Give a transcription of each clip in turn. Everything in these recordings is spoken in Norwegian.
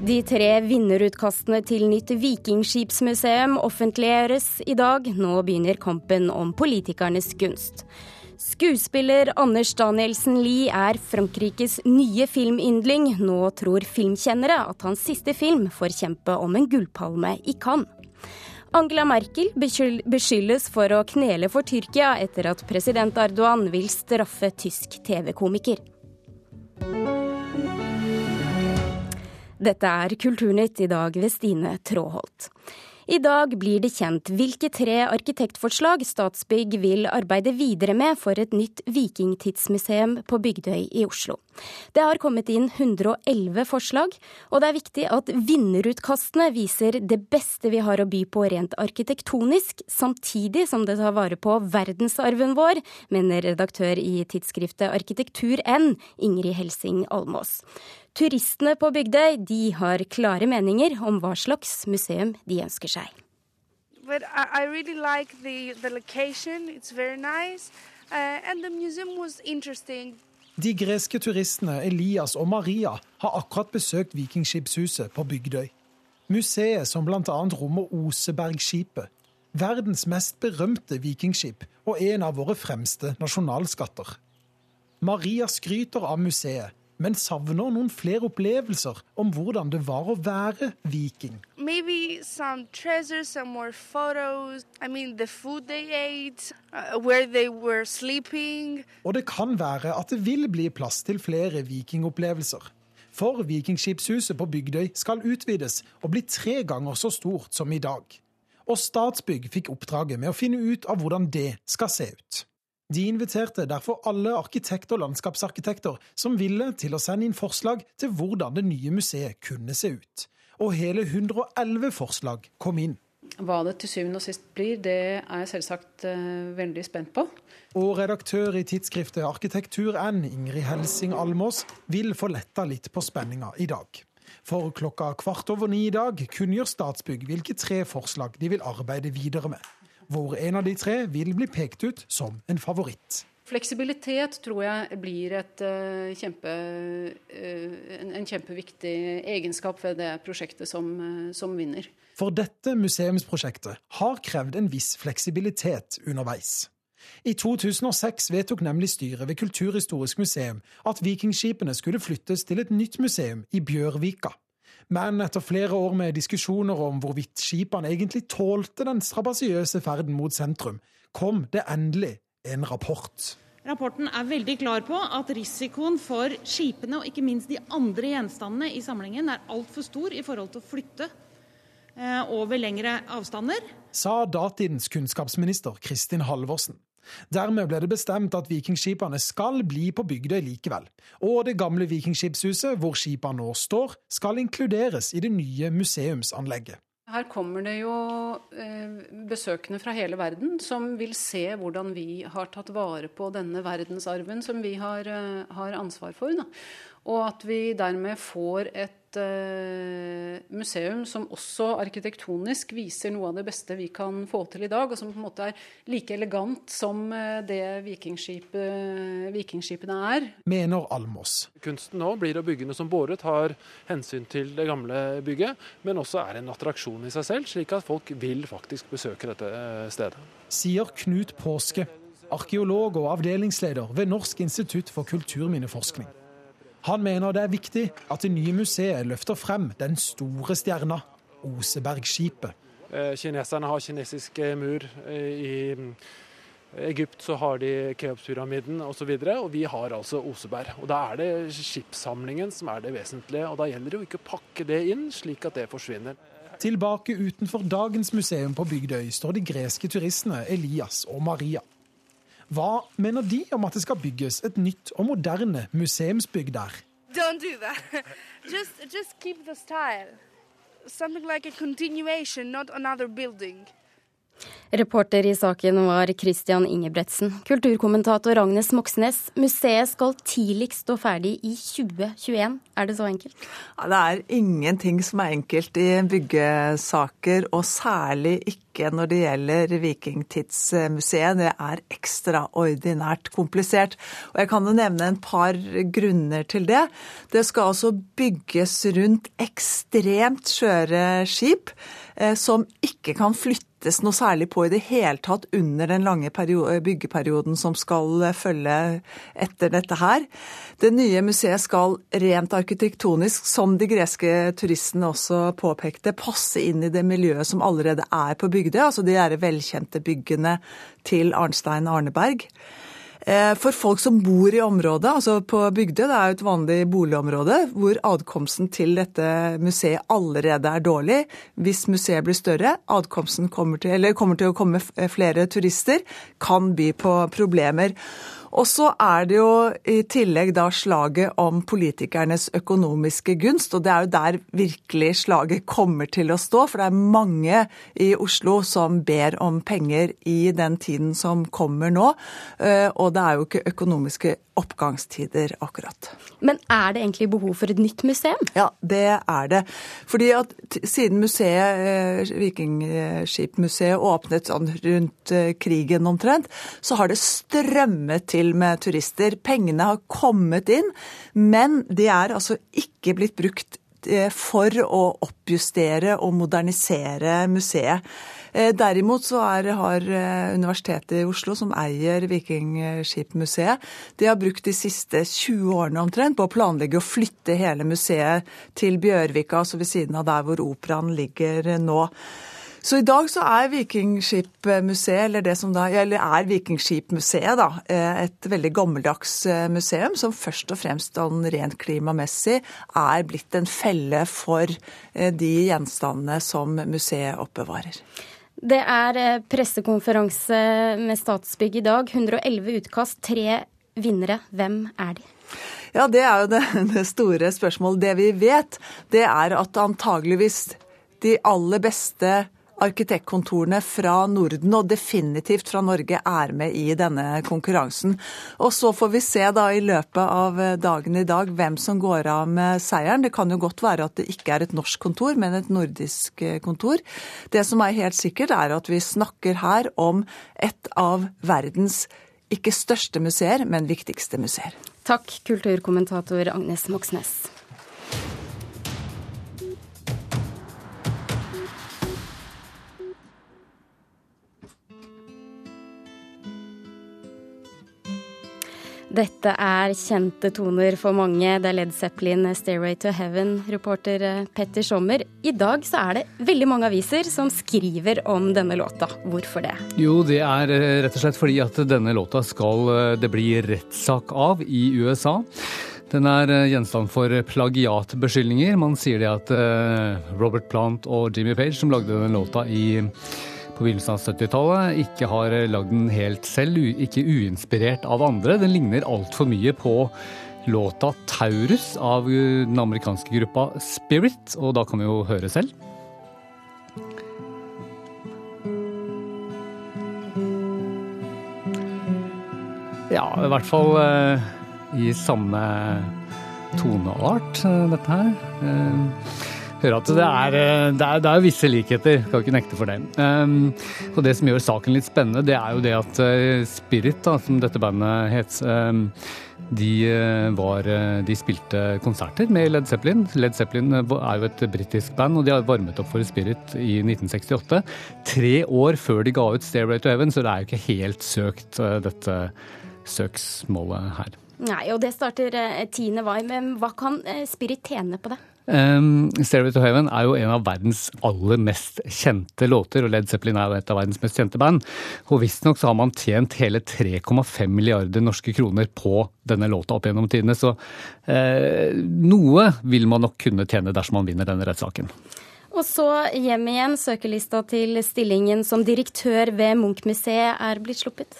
De tre vinnerutkastene til nytt vikingskipsmuseum offentliggjøres i dag. Nå begynner kampen om politikernes gunst. Skuespiller Anders Danielsen Lie er Frankrikes nye filmyndling. Nå tror filmkjennere at hans siste film får kjempe om en gullpalme i Cannes. Angela Merkel beskyldes for å knele for Tyrkia etter at president Erdogan vil straffe tysk TV-komiker. Dette er Kulturnytt i dag ved Stine Tråholt. I dag blir det kjent hvilke tre arkitektforslag Statsbygg vil arbeide videre med for et nytt vikingtidsmuseum på Bygdøy i Oslo. Det har kommet inn 111 forslag, og det er viktig at vinnerutkastene viser det beste vi har å by på rent arkitektonisk, samtidig som det tar vare på verdensarven vår, mener redaktør i tidsskriftet Arkitektur N, Ingrid Helsing Almås. Turistene på Bygdøy de har klare meninger om hva slags museum de ønsker seg. But I really like the, the location. It's very nice. Uh, and the museum was interesting. De greske turistene Elias og Maria har akkurat besøkt Vikingskipshuset på Bygdøy. Museet som bl.a. rommer Osebergskipet, verdens mest berømte vikingskip og en av våre fremste nasjonalskatter. Maria skryter av museet, men savner noen flere opplevelser om hvordan det var å være viking. Maybe some treasures, some more photos. I mean, the food they ate, uh, where they were sleeping. Og det kan være at det vil bli plass til flere vikingopplevelser. For Vikingskipshuset på Bygdøy skal utvides og bli tre ganger så stort som i dag. Og Statsbygg fikk oppdraget med å finne ut av hvordan det skal se ut. De inviterte derfor alle arkitekter og landskapsarkitekter som ville, til å sende inn forslag til hvordan det nye museet kunne se ut. Og hele 111 forslag kom inn. Hva det til syvende og sist blir, det er jeg selvsagt uh, veldig spent på. Og redaktør i tidsskriftet Arkitektur-N, Ingrid Helsing Almås, vil få letta litt på spenninga i dag. For klokka kvart over ni i dag kunngjør Statsbygg hvilke tre forslag de vil arbeide videre med hvor en av de tre vil bli pekt ut som en favoritt. Fleksibilitet tror jeg blir et, uh, kjempe, uh, en, en, kjempeviktig egenskap ved det prosjektet som, uh, som, vinner. For dette museumsprosjektet har krevd en viss fleksibilitet underveis. I 2006 vedtok nemlig styret ved Kulturhistorisk museum at vikingskipene skulle flyttes til et nytt museum i Bjørvika. Men etter flere år med diskusjoner om hvorvidt skipene egentlig tålte den strabasiøse ferden mot sentrum, kom det endelig en rapport. Rapporten er veldig klar på at risikoen for skipene og ikke minst de andre gjenstandene i samlingen er altfor stor i forhold til å flytte eh, over lengre avstander. Sa datidens kunnskapsminister Kristin Halvorsen. Dermed ble det bestemt at vikingskipene skal bli på Bygdøy likevel, og det gamle vikingskipshuset hvor skipene nå står, skal inkluderes i det nye museumsanlegget. Her kommer det jo eh, besøkende fra hele verden som vil se hvordan vi har tatt vare på denne verdensarven som vi har, eh, har ansvar for. Da. Og at vi dermed får et uh, museum som også arkitektonisk viser noe av det beste vi kan få til i dag, og som på en måte er like elegant som uh, det vikingskipene er. Mener Almås. Kunsten nå blir å bygge noe som både tar hensyn til det gamle bygget, men også er en attraksjon i seg selv, slik at folk vil faktisk besøke dette eh, stedet. Sier Knut Påske, arkeolog og avdelingsleder ved Norsk institutt for kulturminneforskning. Han mener det er viktig at det nye museet løfter frem den store stjerna, Osebergskipet. Eh, kineserne har kinesisk mur. Eh, I mm, Egypt så har de Keopspyramiden osv. Og, så og vi har altså Oseberg. Og Da er det skipssamlingen som er det vesentlige. og Da gjelder det jo ikke å pakke det inn slik at det forsvinner. Tilbake utenfor dagens museum på Bygdøy står de greske turistene Elias og Maria. Hva mener de om at det skal bygges et nytt og moderne museumsbygg der? Don't do that. Just, just keep the style. Something like a continuation, not another building. Reporter i saken var Christian Ingebretsen. Kulturkommentator Agnes Moxnes, museet skal tidligst stå ferdig i 2021. Er det så enkelt? Ja, det er ingenting som er enkelt i byggesaker, og særlig ikke når det gjelder Vikingtidsmuseet. Det er ekstraordinært komplisert. Og jeg kan jo nevne en par grunner til det. Det skal altså bygges rundt ekstremt skjøre skip eh, som ikke kan flytte lettes noe særlig på i det hele tatt under den lange byggeperioden som skal følge etter dette her. Det nye museet skal rent arkitektonisk, som de greske turistene også påpekte, passe inn i det miljøet som allerede er på Bygdøy, altså de der velkjente byggene til Arnstein Arneberg. Eh, for folk som bor i området, altså på Bygdøy, det er jo et vanlig boligområde, hvor adkomsten til dette museet allerede er dårlig. Hvis museet blir større, adkomsten kommer til, kommer til å komme flere turister, kan by på problemer. Og så er det jo i tillegg da slaget om politikernes økonomiske gunst, og det er jo der virkelig slaget kommer til å stå. For det er mange i Oslo som ber om penger i den tiden som kommer nå. Eh, og det er jo ikke økonomiske oppgangstider akkurat. Men er det egentlig behov for et nytt museum? Ja, det er det. Fordi at siden museet, eh, Vikingskipmuseet åpnet sånn rundt eh, krigen omtrent, så har det strømmet til med turister. Pengene har kommet inn, men de er altså ikke blitt brukt eh, for å oppjustere og modernisere museet. Eh, derimot så er, har eh, Universitetet i Oslo, som eier Vikingskipmuseet, de har brukt de siste 20 årene omtrent på å planlegge å flytte hele museet til Bjørvika, altså ved siden av der hvor operaen ligger nå. Så i dag så er Vikingskipmuseet, eller det som da, eller er Vikingskipmuseet, da, eh, et veldig gammeldags museum som først og fremst sånn rent klimamessig er blitt en felle for de gjenstandene som museet oppbevarer. Det er eh, pressekonferanse med Statsbygg i dag. 111 utkast, tre vinnere. Hvem er de? Ja, Det er jo det, det store spørsmålet. Det vi vet, det er at antageligvis de aller beste arkitektkontorene fra Norden og definitivt fra Norge er med i denne konkurransen. Og så får vi se da i løpet av dagen i dag hvem som går av med seieren. Det kan jo godt være at det ikke er et norsk kontor, men et nordisk eh, kontor. Det som er helt sikkert, er at vi snakker her om et av verdens ikke største museer, men viktigste museer. Takk, kulturkommentator Agnes Moxnes. Dette er kjente toner for mange. Det er Led Zeppelin, 'Stairway to Heaven', reporter eh, Petter Sommer. I dag så er det veldig mange aviser som skriver om denne låta. Hvorfor det? Jo, det er eh, rett og slett fordi at denne låta skal eh, det bli rettssak av i USA. Den er gjenstand for plagiatbeskyldninger. Man sier det at Robert Plant og Jimmy Page, som lagde denne låta i på begynnelsen av 70-tallet, ikke har lagd den helt selv, ikke uinspirert av andre. Den ligner altfor mye på låta 'Taurus' av den amerikanske gruppa Spirit, og da kan vi jo høre selv. Ja, i hvert fall eh, i samme toneart, eh, dette her. Hører at det er, eh, det er, det er visse likheter, skal ikke nekte for det. Um, og det som gjør saken litt spennende, det er jo det at uh, Spirit, da, som dette bandet het, um, de, uh, var, de spilte konserter med Led Zeppelin. Led Zeppelin er jo et britisk band, og de har varmet opp for Spirit i 1968. Tre år før de ga ut Stairway to Heaven, så det er jo ikke helt søkt, dette søksmålet her. Nei, og det starter 10. mai, men hva kan Spirit tjene på det? Um, Stairway to Heaven er jo en av verdens aller mest kjente låter, og Led Zeppelin er jo et av verdens mest kjente band. Og visstnok så har man tjent hele 3,5 milliarder norske kroner på denne låta opp gjennom tidene, så uh, noe vil man nok kunne tjene dersom man vinner denne rettssaken. Og så hjem igjen. Søkerlista til stillingen som direktør ved Munch-museet er blitt sluppet?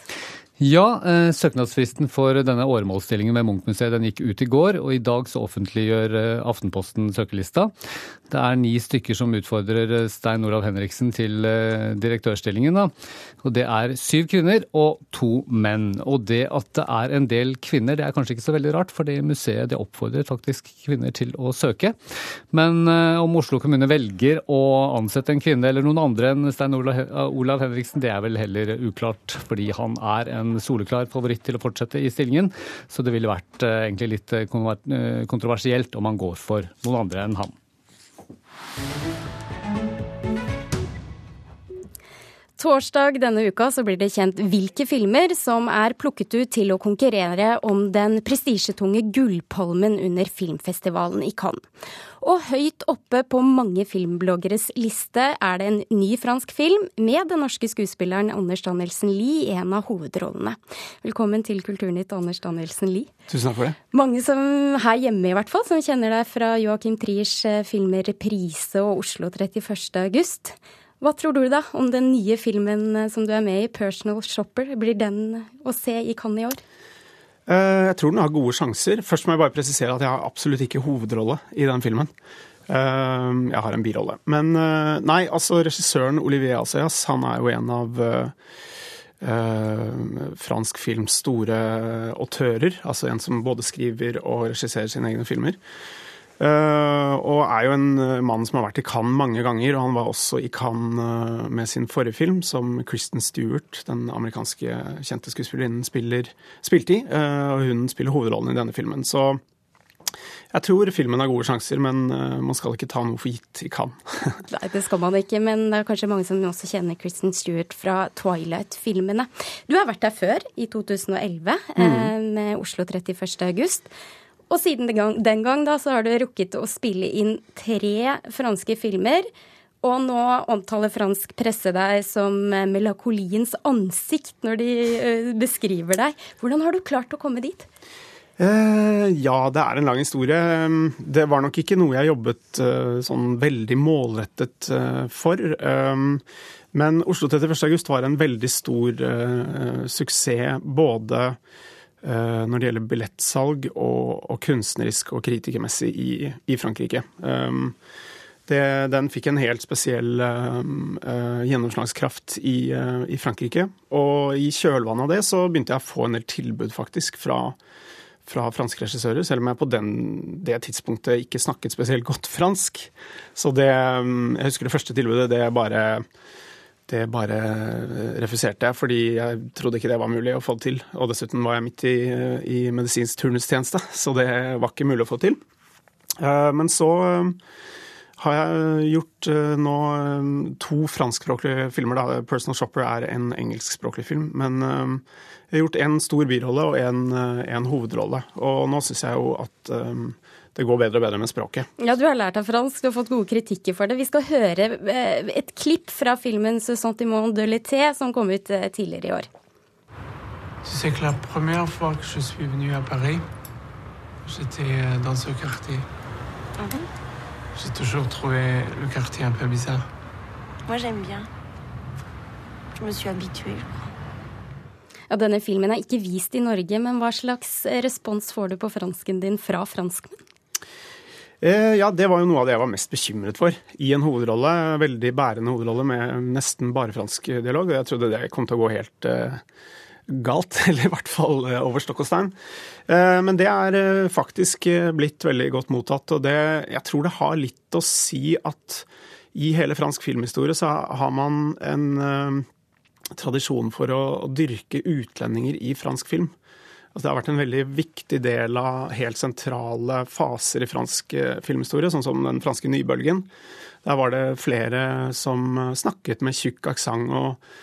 Ja, eh, søknadsfristen for denne åremålsstillingen ved Munch-museet den gikk ut i går, og i dag så offentliggjør eh, Aftenposten søkelista. Det er ni stykker som utfordrer eh, Stein Olav Henriksen til direktørstillingen. Da. Og det er syv kvinner og to menn. Og det at det er en del kvinner, det er kanskje ikke så veldig rart, for det museet det oppfordrer faktisk kvinner til å søke. Men om Oslo kommune velger å ansette en kvinne eller noen andre enn Stein Olav Henriksen, det er vel heller uklart, fordi han er en soleklar favoritt til å fortsette i stillingen. Så det ville vært eh, egentlig litt eh, eh, kontroversielt om han går for noen andre enn han. Torsdag denne uka så blir det kjent hvilke filmer som er plukket ut til å konkurrere om den prestisjetunge Gullpalmen under filmfestivalen i Cannes. Og høyt oppe på mange filmbloggeres liste er det en ny fransk film med den norske skuespilleren Anders Danielsen Lie i en av hovedrollene. Velkommen til Kulturnytt, Anders Danielsen Lie. Tusen takk for det. Mange som her hjemme i hvert fall, som kjenner deg fra Joachim Triers eh, filmer 'Reprise' og 'Oslo 31. august'. Hva tror du da om den nye filmen eh, som du er med i, 'Personal Shopper'? Blir den å se i Cannes i år? Eh, jeg tror den har gode sjanser. Først må jeg bare presisere at jeg har absolutt ikke hovedrolle i den filmen. Eh, jeg har en birolle. Men nei, altså regissøren Olivier Assayas, han er jo en av fransk films store autører. Altså en som både skriver og regisserer sine egne filmer. Uh, og er jo en eh, mann som har vært i Cannes mange ganger. Og han var også i Cannes uh, med sin forrige film, som Kristen Stewart, den amerikanske kjente skuespillerinnen, spilte i. Og hun spiller hovedrollen i denne filmen. Så jeg tror filmen har gode sjanser, men man skal ikke ta noe for gitt i Cannes. Nei, det skal man ikke, men det er kanskje mange som også kjenner Kristen Stewart fra Twilight-filmene. Du har vært der før, i 2011, mm. med Oslo 31. august. Og siden den gang, den gang da, så har du rukket å spille inn tre franske filmer. Og nå omtaler fransk presse deg som melankoliens ansikt når de uh, beskriver deg. Hvordan har du klart å komme dit? Uh, ja, det er en lang historie. Det var nok ikke noe jeg jobbet sånn veldig målrettet for. Men Oslo 31. august var en veldig stor suksess både Eh, når det gjelder billettsalg og, og kunstnerisk og kritikermessig i, i Frankrike. Um, det, den fikk en helt spesiell um, uh, gjennomslagskraft i, uh, i, Frankrike. Og i kjølvannet av det så begynte jeg å få en del tilbud, faktisk, fra, fra franske regissører, selv om jeg på den, det tidspunktet ikke snakket spesielt godt fransk. Så det um, Jeg husker det første tilbudet, det bare det bare refuserte jeg, fordi jeg trodde ikke det var mulig å få det til. Og dessuten var jeg midt i, i medisinsk turnustjeneste, så det var ikke mulig å få til. Eh, men så eh, har jeg gjort eh, nå to franskspråklige filmer. Da. 'Personal Shopper' er en engelskspråklig film. Men jeg har gjort en stor birolle og en hovedrolle. Og nå syns jeg jo at det går bedre og bedre med språket. Ja, Du har lært deg fransk, du har fått gode kritikker for det. Vi skal høre eh, et klipp fra filmen 'Sentiment de l'été', som kom ut eh, tidligere i år. Sais que la première fois que je suis venu à Paris, j'étais euh, dans ce quartier. Mm -hmm. J'ai toujours trouvé le quartier un peu bizarre. Moi, j'aime bien. Je me suis habituée, je crois. Ja, denne filmen er ikke vist i Norge, men hva slags respons får du på fransken din fra franskmenn? Eh, ja, det var jo noe av det jeg var mest bekymret for. I en hovedrolle, veldig bærende hovedrolle med nesten bare fransk dialog. Jeg trodde det kom til å gå helt uh, galt, eller i hvert fall uh, over stokk og stein. Men det er faktisk blitt veldig godt mottatt, og det, jeg tror det har litt å si at i hele fransk filmhistorie så har man en tradisjon for å dyrke utlendinger i fransk film. Altså, det har vært en veldig viktig del av helt sentrale faser i fransk eh, filmhistorie, sånn som den franske nybølgen. Der var det flere som snakket med tjukk aksent. Og,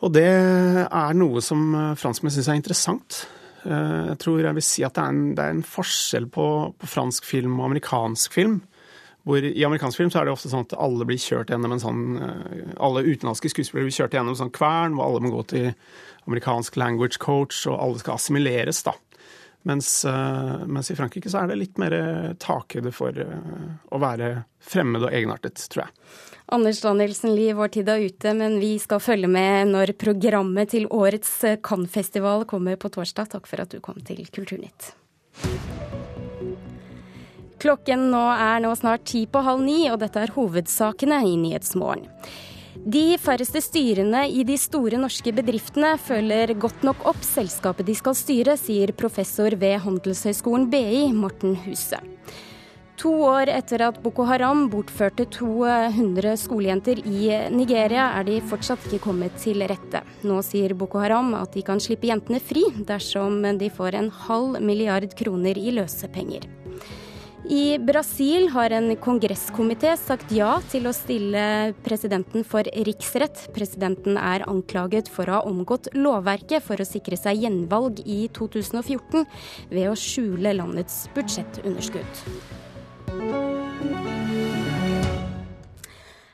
og, det er noe som eh, franskmenn syns er interessant. Eh, jeg tror jeg vil si at det er en, det er en forskjell på, på, fransk film og amerikansk film. Hvor I amerikansk film så er det ofte sånn at alle blir kjørt gjennom en sånn Alle utenlandske skuespillere blir kjørt gjennom en sånn kvern, hvor alle må gå til amerikansk language coach, og alle skal assimileres, da. Mens, uh, mens, i Frankrike så er det litt mer takhøyde for uh, å være fremmed og egenartet, tror jeg. Anders Danielsen Lie, vår tid er ute, men vi skal følge med når programmet til årets Cannes-festival kommer på torsdag. Takk for at du kom til Kulturnytt. Klokken nå er nå snart ti på halv ni, og dette er hovedsakene i Nyhetsmorgen. De færreste styrene i de store norske bedriftene følger godt nok opp selskapet de skal styre, sier professor ved Handelshøyskolen BI, Morten Huse. To år etter at Boko Haram bortførte 200 skolejenter i Nigeria, er de fortsatt ikke kommet til rette. Nå sier Boko Haram at de kan slippe jentene fri dersom de får en halv milliard kroner i løsepenger. I Brasil har en kongresskomité sagt ja til å stille presidenten for riksrett. Presidenten er anklaget for å ha omgått lovverket for å sikre seg gjenvalg i 2014 ved å skjule landets budsjettunderskudd.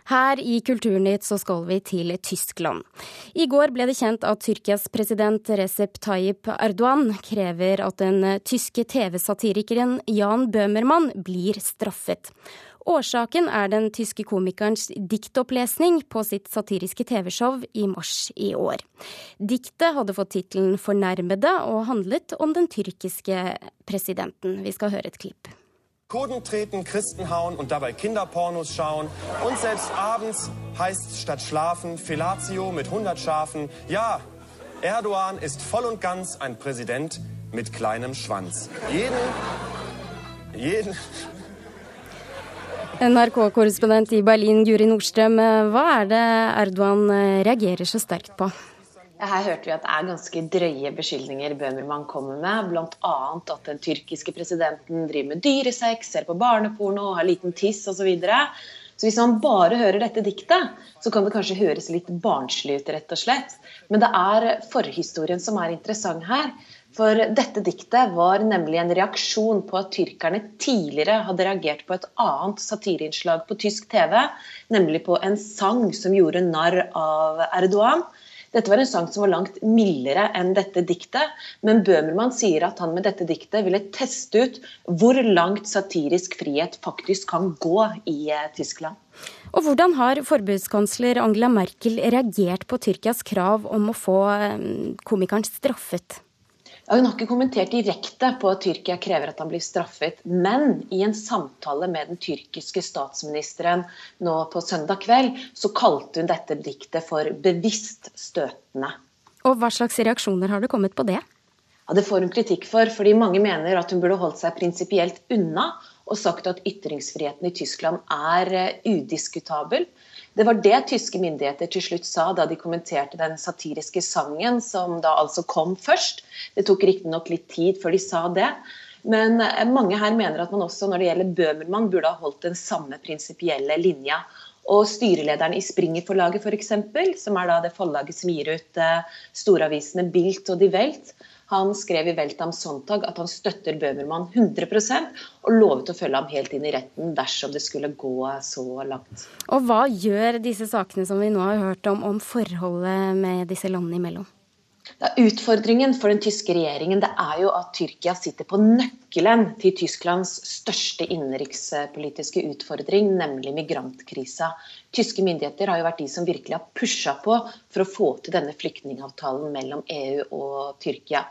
Her i Kulturnytt så skal vi til Tyskland. I går ble det kjent at Tyrkias president Recep Tayyip Erdogan krever at den tyske TV-satirikeren Jan Bøhmermann blir straffet. Årsaken er den tyske komikerens diktopplesning på sitt satiriske TV-show i mars i år. Diktet hadde fått tittelen 'Fornærmede' og handlet om den tyrkiske presidenten. Vi skal høre et klipp. Kurden treten, Christen hauen und dabei Kinderpornos schauen. Und selbst abends heißt statt schlafen Fellatio mit 100 Schafen. Ja, Erdogan ist voll und ganz ein Präsident mit kleinem Schwanz. Jeden, jeden... NRK-korrespondent i Berlin, Guri Nordstrøm. Hva er Erdogan reagerer så sterkt på? Her hørte vi at det er ganske drøye beskyldninger Bøhmermann kommer med. Bl.a. at den tyrkiske presidenten driver med dyresex, ser på barneporno, har liten tiss osv. Så, hvis man bare hører dette diktet, så kan det kanskje høres litt barnslig ut, rett og slett. Men det er forhistorien som er interessant her. For dette diktet var nemlig en reaksjon på at tyrkerne tidligere hadde reagert på et annet satireinnslag på tysk TV, nemlig på en sang som gjorde narr av Erdogan. Dette var en sang som var langt mildere enn dette diktet, men Bøhmermann sier at han med dette diktet ville teste ut hvor langt satirisk frihet faktisk kan gå i eh, Tyskland. Og Hvordan har forbudskansler Angela Merkel reagert på Tyrkias krav om å få eh, komikeren straffet? Hun har ikke kommentert direkte på at Tyrkia krever at han blir straffet, men i en samtale med den tyrkiske statsministeren nå på søndag kveld, så kalte hun dette diktet for bevisst støtende. Og Hva slags reaksjoner har det kommet på det? Ja, Det får hun kritikk for, fordi mange mener at hun burde holdt seg prinsipielt unna og sagt at ytringsfriheten i Tyskland er eh, udiskutabel. Det var det tyske myndigheter til slutt sa da de kommenterte den satiriske sangen, som da altså kom først. Det tok riktignok litt tid før de sa det. Men eh, mange her mener at man også når det gjelder Bøhmermann, burde ha holdt den samme prinsipielle linja. Og styrelederen i Springer-forlaget f.eks., som er da det forlaget som gir ut eh, storavisene Bilt og Die Welt, han skrev i Weltam Sonntag at han støtter Bøhmermann 100% og lovet å følge ham helt inn i retten dersom det skulle gå så langt. Og Hva gjør disse sakene som vi nå har hørt om, om forholdet med disse landene imellom? Da utfordringen for den tyske regjeringen det er jo at Tyrkia sitter på nøkkelen til Tysklands største innenrikspolitiske utfordring, nemlig migrantkrisa. Tyske myndigheter har jo vært de som virkelig har pusha på for å få til denne flyktningavtalen mellom EU og Tyrkia.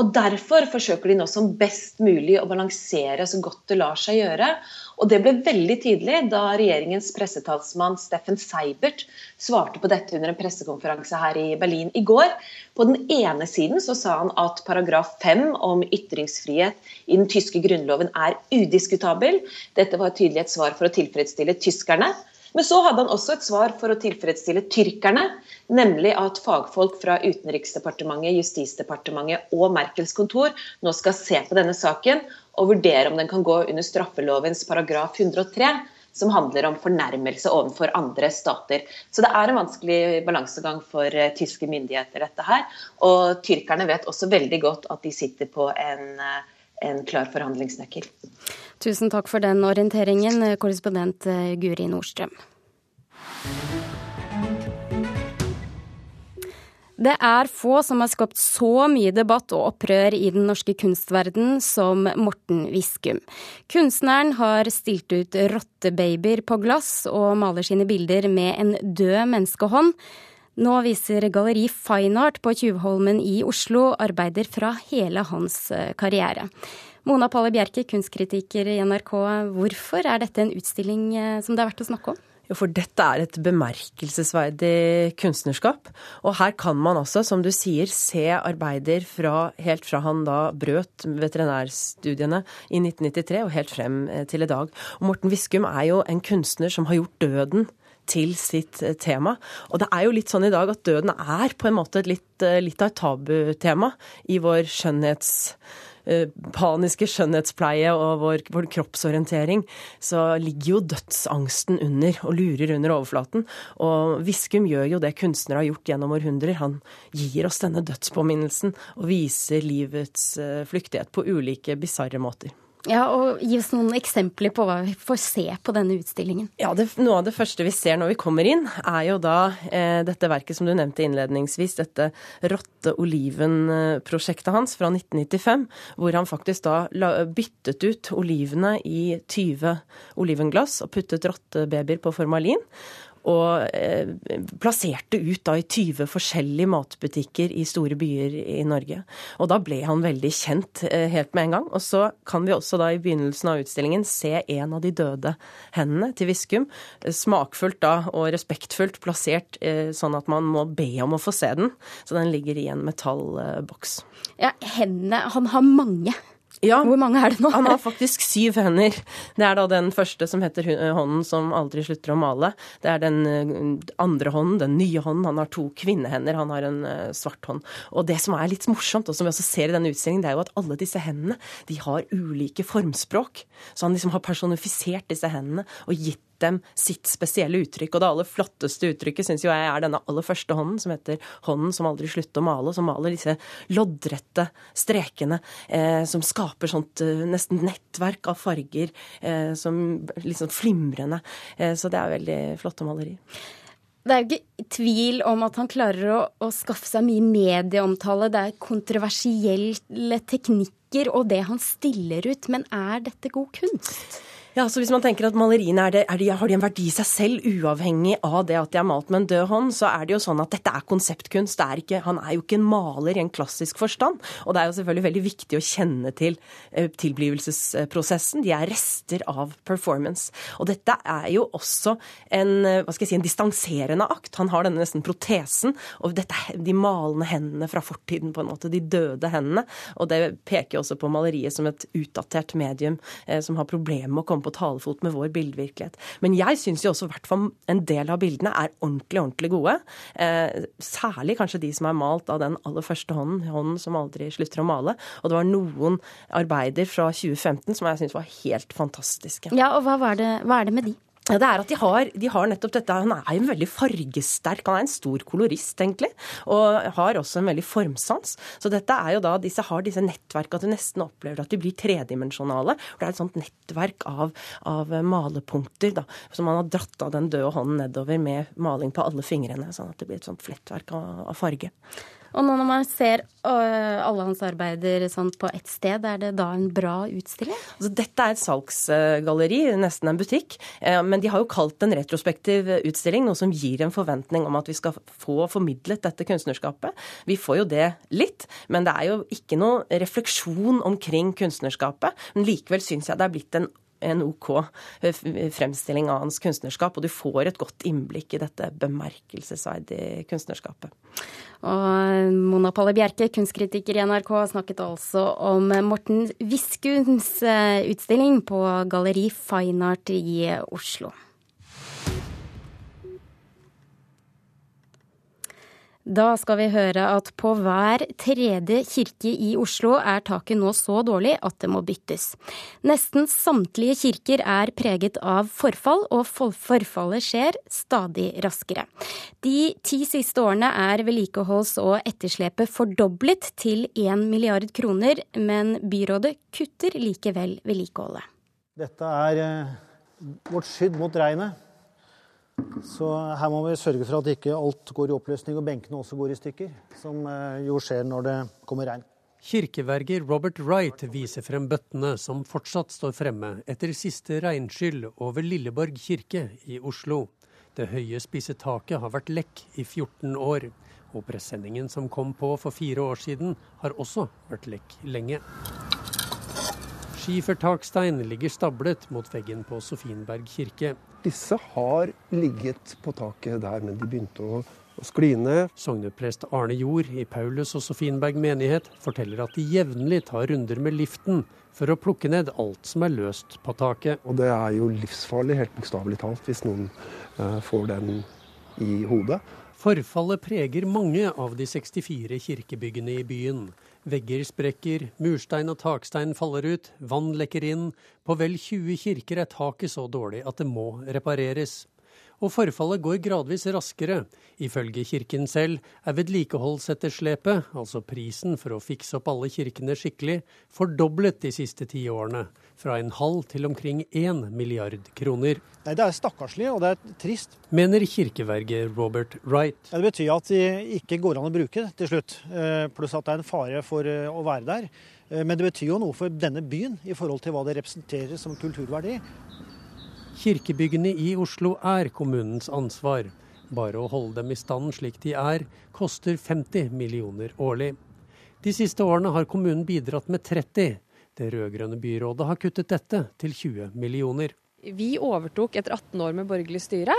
Og Derfor forsøker de nå som best mulig å balansere så godt det lar seg gjøre. Og Det ble veldig tydelig da regjeringens pressetalsmann Steffen Seibert svarte på dette under en pressekonferanse her i Berlin i går. På den ene siden så sa han at paragraf 5 om ytringsfrihet i den tyske grunnloven er udiskutabel. Dette var tydelig et svar for å tilfredsstille tyskerne. Men så hadde han også et svar for å tilfredsstille tyrkerne, nemlig at fagfolk fra Utenriksdepartementet, Justisdepartementet og Merkels kontor nå skal se på denne saken og vurdere om den kan gå under straffelovens paragraf 103 som handler om fornærmelse overfor andre stater. Så det er en vanskelig balansegang for eh, tyske myndigheter, dette her. Og tyrkerne vet også veldig godt at de sitter på en, eh, en klar forhandlingsnøkkel. Tusen takk for den orienteringen, korrespondent eh, Guri Nordstrøm. Det er få som har skapt så mye debatt og opprør i den norske kunstverden som Morten Viskum. Kunstneren har stilt ut rottebabyer på glass og maler sine bilder med en død menneskehånd. Nå viser Galleri Fine Art på Tjuvholmen i Oslo arbeider fra hele hans eh, karriere. Mona Palle Bjerke, kunstkritiker i NRK. Hvorfor er dette en utstilling eh, som det er verdt å snakke om? For dette er et bemerkelsesverdig kunstnerskap. Og her kan man altså, som du sier, se arbeider fra, helt fra han da brøt veterinærstudiene i 1993 og helt frem eh, til i dag. Og Morten Viskum er jo en kunstner som har gjort døden til sitt eh, tema. Og det er jo litt sånn i dag at døden er på en måte litt, litt av et tabutema i vår skjønnhets paniske skjønnhetspleie og vår, vår, kroppsorientering, så ligger jo dødsangsten under og lurer under overflaten. Og Viskum gjør jo det kunstnere har gjort gjennom århundrer. Han gir oss denne dødspåminnelsen og viser livets eh, flyktighet på ulike bisarre måter. Ja, og Gi oss noen eksempler på hva vi får se på denne utstillingen. Ja, det, Noe av det første vi ser når vi kommer inn, er jo da eh, dette verket som du nevnte innledningsvis. Dette Rotte-oliven-prosjektet hans fra 1995. Hvor han faktisk da la, byttet ut olivene i 20 olivenglass og puttet rottebabyer på formalin og eh, plasserte ut da i 20 forskjellige matbutikker i store byer i Norge. Og da ble han veldig kjent eh, helt med en gang. Og så kan vi også da i begynnelsen av utstillingen se en av de døde hendene til Viskum. Eh, smakfullt da og respektfullt plassert sånn at man må be om å få se den. Så den ligger i en metallboks. Ja, hendene Han har mange. Ja, Hvor mange er det nå? Han har faktisk syv hender. Det er da den første som heter Hånden som aldri slutter å male. Det er den eh, andre hånden, den nye hånden. Han har to kvinnehender, han har en eh, svart hånd. Og det som er litt morsomt, og som vi også ser i denne utstillingen, det er jo at alle disse hendene de har ulike formspråk. Så han liksom har personifisert disse hendene og gitt dem sitt spesielle uttrykk. Og det aller flotteste uttrykket syns jeg er denne aller første hånden, som heter 'Hånden som aldri slutter å male', som maler disse loddrette strekene eh, som skaper sånt eh, nesten nettverk av farger eh, som liksom flimrende. Eh, så det er veldig flotte maleri. Det er jo ikke tvil om at han klarer å, å skaffe seg mye medieomtale. Det er kontroversielle teknikker og det han stiller ut. Men er dette god kunst? Ja, så Hvis man tenker at maleriene er det, er de, har de en verdi i seg selv, uavhengig av det at de er malt med en død hånd, så er det jo sånn at dette er konseptkunst. Er ikke, han er jo ikke en maler i en klassisk forstand. Og det er jo selvfølgelig veldig viktig å kjenne til uh, tilblivelsesprosessen. De er rester av performance. Og dette er jo også en, uh, hva skal jeg si, en distanserende akt. Han har denne nesten protesen, og dette, de malende hendene fra fortiden, på en måte. De døde hendene. Og det peker også på maleriet som et utdatert medium uh, som har problemer med å komme på talefot med vår bildevirkelighet. Men jeg syns jo også hvert fall en del av bildene er ordentlig, ordentlig gode. Eh, særlig kanskje de som er malt av den aller første hånden, hånden som aldri slutter å male. Og det var noen arbeider fra 2015 som jeg syns var helt fantastiske. Ja, og hva, det, hva er det med de? Det er at de har, de har, nettopp dette. Han er jo en veldig fargesterk, han er en stor kolorist, egentlig. Og har også en veldig formsans. Så dette er jo da, disse har disse nettverkene at du nesten opplever at de blir tredimensjonale. Det er et sånt nettverk av, av malepunkter da, som man har dratt av den døde hånden nedover med maling på alle fingrene. Sånn at det blir et sånt flettverk av, av farge. Og nå når man ser øh, alle hans arbeider sånn på ett sted, er det da en bra utstilling? Altså, dette er et salgsgalleri, nesten en butikk. Eh, men de har jo kalt det en retrospektiv utstilling, noe som gir en forventning om at vi skal få formidlet dette kunstnerskapet. Vi får jo det litt, men det er jo ikke noe refleksjon omkring kunstnerskapet. Men likevel syns jeg det er blitt en en OK fremstilling av hans kunstnerskap, og du får et godt innblikk i dette bemerkelsesverdige kunstnerskapet. Og Mona Palle Bjerke, kunstkritiker i NRK, snakket altså om Morten Viskuns eh, utstilling på Galleri Fine Art i Oslo. Da skal vi høre at på hver tredje kirke i Oslo er taket nå så dårlig at det må byttes. Nesten samtlige kirker er preget av forfall, og forfallet skjer stadig raskere. De ti siste årene er vedlikeholds- og etterslepet fordoblet til 1 milliard kroner, men byrådet kutter likevel vedlikeholdet. Dette er eh, vårt skydd mot regnet. Så her må vi sørge for at ikke alt går i oppløsning og benkene også går i stykker, som eh, jo skjer når det kommer regn. Kirkeverger Robert Wright viser frem bøttene som fortsatt står fremme etter siste regnskyll over Lilleborg kirke i Oslo. Det høye, spisse taket har vært lekk i 14 år. Og presenningen som kom på for fire år siden, har også vært lekk lenge. Skifertakstein ligger stablet mot veggen på Sofienberg kirke. Disse har ligget på taket der, men de begynte å, å skli ned. Sogneprest Arne Jord i Paulus og Sofienberg menighet forteller at de jevnlig tar runder med liften for å plukke ned alt som er løst på taket. Og det er jo livsfarlig, helt bokstavelig talt, hvis noen uh, får den i hodet. Forfallet preger mange av de 64 kirkebyggene i byen. Vegger sprekker, murstein og takstein faller ut, vann lekker inn. På vel 20 kirker er taket så dårlig at det må repareres og forfallet går gradvis raskere. Ifølge kirken selv er vedlikeholdsetterslepet, altså prisen for å fikse opp alle kirkene skikkelig, fordoblet de siste ti årene. Fra en halv til omkring én milliard kroner. Nei, Det er stakkarslig og det er trist. Mener kirkeverget Robert Wright. Ja, det betyr at det ikke går an å bruke det til slutt. Eh, pluss at det er en fare for eh, å være der. Eh, men det betyr jo noe for denne byen i forhold til hva det representerer som kulturverdi. Kirkebyggene i Oslo er kommunens ansvar. Bare å holde dem i stand slik de er, koster 50 millioner årlig. De siste årene har kommunen bidratt med 30. Det rød-grønne byrådet har kuttet dette til 20 millioner. Vi overtok etter 18 år med borgerlig styre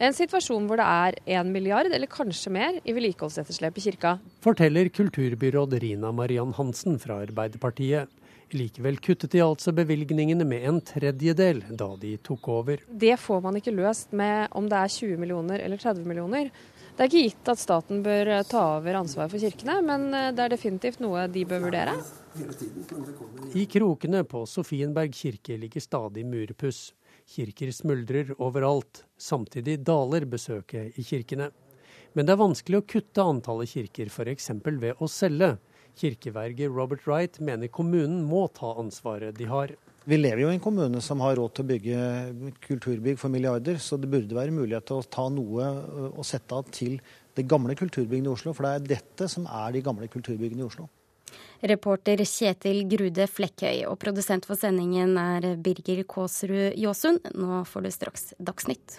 en situasjon hvor det er 1 milliard, eller kanskje mer, i vedlikeholdsetterslep i kirka. Forteller kulturbyråd Rina Mariann Hansen fra Arbeiderpartiet. Likevel kuttet de altså bevilgningene med en tredjedel da de tok over. Det får man ikke løst med om det er 20 millioner eller 30 millioner. Det er ikke gitt at staten bør eh, ta over ansvaret for kirkene, men eh, det er definitivt noe de bør vurdere. I krokene på Sofienberg kirke ligger stadig murpuss. Kirker smuldrer overalt. Samtidig daler besøket i kirkene. Men det er vanskelig å kutte antallet kirker, f.eks. ved å selge. Kirkeverget Robert Wright mener kommunen må ta ansvaret de har. Vi lever jo i en kommune som har råd til å bygge kulturbygg for milliarder, så det burde være mulighet til å ta noe og sette av til det gamle kulturbyggene i Oslo. For det er dette som er de gamle kulturbyggene i Oslo. Reporter Kjetil Grude Flekkøy, og produsent for sendingen er Birger Kåsrud Jåsund. Nå får du straks Dagsnytt.